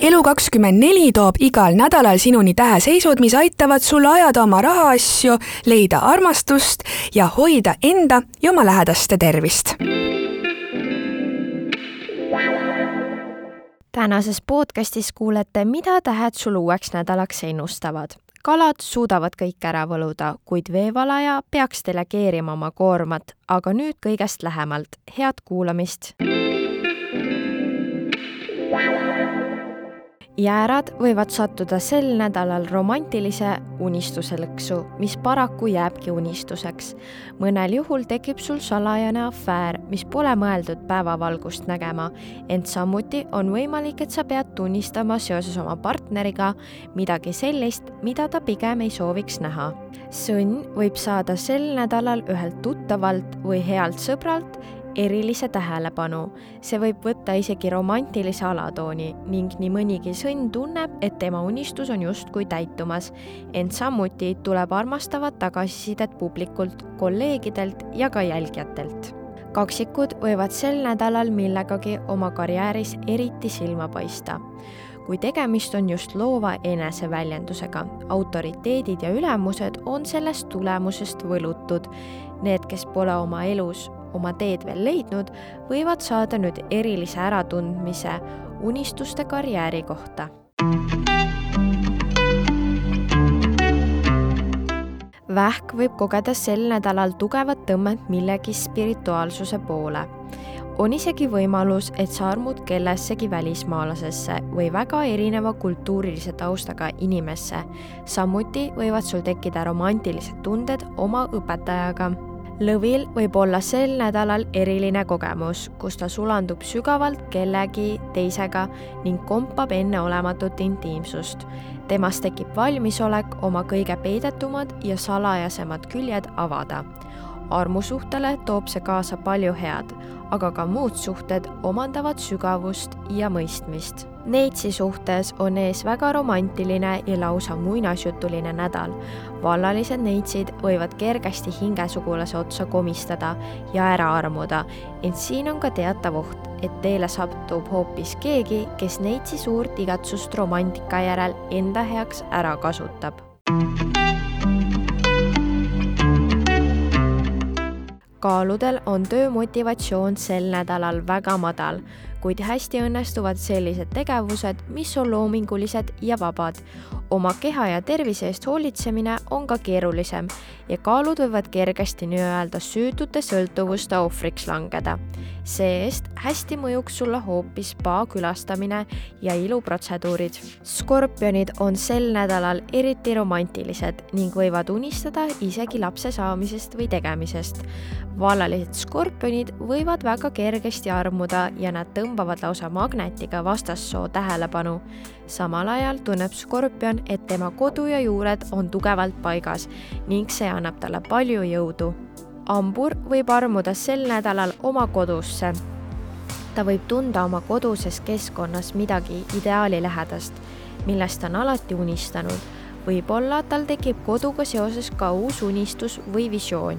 Elu24 toob igal nädalal sinuni täheseisud, mis aitavad sul ajada oma rahaasju, leida armastust ja hoida enda ja oma lähedaste tervist. tänases podcastis kuulete, mida tähed sul uueks nädalaks ennustavad. kalad suudavad kõik ära võluda, kuid veevalaja peaks delegeerima oma koormat, aga nüüd kõigest lähemalt. head kuulamist jäärad võivad sattuda sel nädalal romantilise unistuselõksu, mis paraku jääbki unistuseks. mõnel juhul tekib sul salajane afäär, mis pole mõeldud päevavalgust nägema, ent samuti on võimalik, et sa pead tunnistama seoses oma partneriga midagi sellist, mida ta pigem ei sooviks näha. sõnn võib saada sel nädalal ühelt tuttavalt või healt sõbralt erilise tähelepanu. see võib võtta isegi romantilise alatooni ning nii mõnigi sõnn tunneb, et tema unistus on justkui täitumas. ent samuti tuleb armastavat tagasisidet publikult, kolleegidelt ja ka jälgijatelt kaksikud võivad sel nädalal millegagi oma karjääris eriti silma paista kui tegemist on just loova eneseväljendusega. autoriteedid ja ülemused on sellest tulemusest võlutud. Need, kes pole oma elus oma teed veel leidnud, võivad saada nüüd erilise äratundmise unistuste karjääri kohta. vähk võib kogeda sel nädalal tugevat tõmmet millegi spirituaalsuse poole on isegi võimalus, et sa armud kellessegi välismaalasesse või väga erineva kultuurilise taustaga inimesse. samuti võivad sul tekkida romantilised tunded oma õpetajaga lõvil võib olla sel nädalal eriline kogemus, kus ta sulandub sügavalt kellegi teisega ning kompab enneolematut intiimsust. temas tekib valmisolek oma kõige peidetumad ja salajasemad küljed avada. armusuhtele toob see kaasa palju head, aga ka muud suhted omandavad sügavust ja mõistmist Neitsi suhtes on ees väga romantiline ja lausa muinasjutuline nädal. vallalised neitsid võivad kergesti hingesugulase otsa komistada ja ära armuda, ent siin on ka teatav oht, et teele satub hoopis keegi, kes neitsi suurt igatsust romantika järel enda heaks ära kasutab kaaludel on töömotivatsioon sel nädalal väga madal, kuid hästi õnnestuvad sellised tegevused, mis on loomingulised ja vabad. oma keha ja tervise eest hoolitsemine on ka keerulisem ja kaalud võivad kergesti nii-öelda süütute sõltuvuste ohvriks langeda. see-eest hästi mõjuks sulle hoopis spa külastamine ja iluprotseduurid. skorpionid on sel nädalal eriti romantilised ning võivad unistada isegi lapse saamisest või tegemisest vallalised skorpionid võivad väga kergesti armuda ja nad tõmbavad lausa magnetiga vastassoo tähelepanu. samal ajal tunneb skorpion, et tema kodu ja juured on tugevalt paigas ning see annab talle palju jõudu. hambur võib armuda sel nädalal oma kodusse. ta võib tunda oma koduses keskkonnas midagi ideaalilähedast, millest on alati unistanud võib-olla tal tekib koduga seoses ka uus unistus või visioon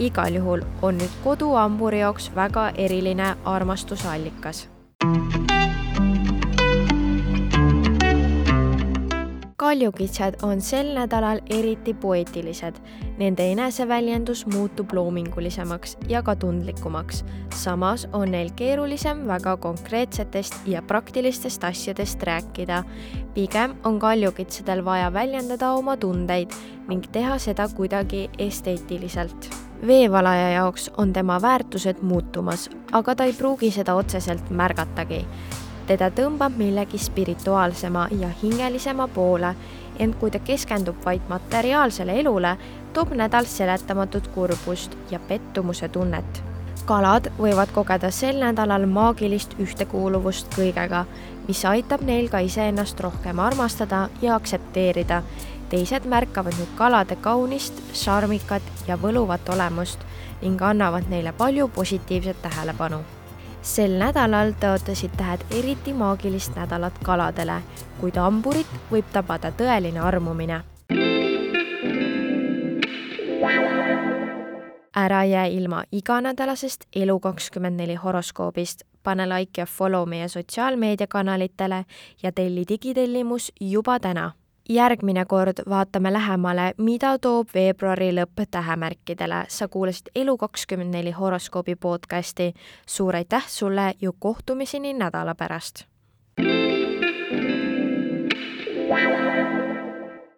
igal juhul on nüüd kodu hamburi jaoks väga eriline armastusallikas. kaljukitsed on sel nädalal eriti poeetilised. Nende eneseväljendus muutub loomingulisemaks ja ka tundlikumaks. samas on neil keerulisem väga konkreetsetest ja praktilistest asjadest rääkida. pigem on kaljukitsedel vaja väljendada oma tundeid ning teha seda kuidagi esteetiliselt veevalaja jaoks on tema väärtused muutumas, aga ta ei pruugi seda otseselt märgatagi. teda tõmbab millegi spirituaalsema ja hingelisema poole, ent kui ta keskendub vaid materiaalsele elule, toob nädal seletamatut kurbust ja pettumuse tunnet. kalad võivad kogeda sel nädalal maagilist ühtekuuluvust kõigega, mis aitab neil ka iseennast rohkem armastada ja aktsepteerida teised märkavad nüüd kalade kaunist, šarmikat ja võluvat olemust ning annavad neile palju positiivset tähelepanu. sel nädalal tõotasid tähed eriti maagilist nädalat kaladele, kuid hamburit võib tabada tõeline armumine. ära jää ilma iganädalasest Elu24 horoskoobist pane like ja follow meie sotsiaalmeediakanalitele ja telli digitellimus juba täna järgmine kord vaatame lähemale, mida toob veebruari lõpp tähemärkidele. sa kuulasid Elu24 horoskoobi podcasti. suur aitäh sulle ja kohtumiseni nädala pärast. Wow.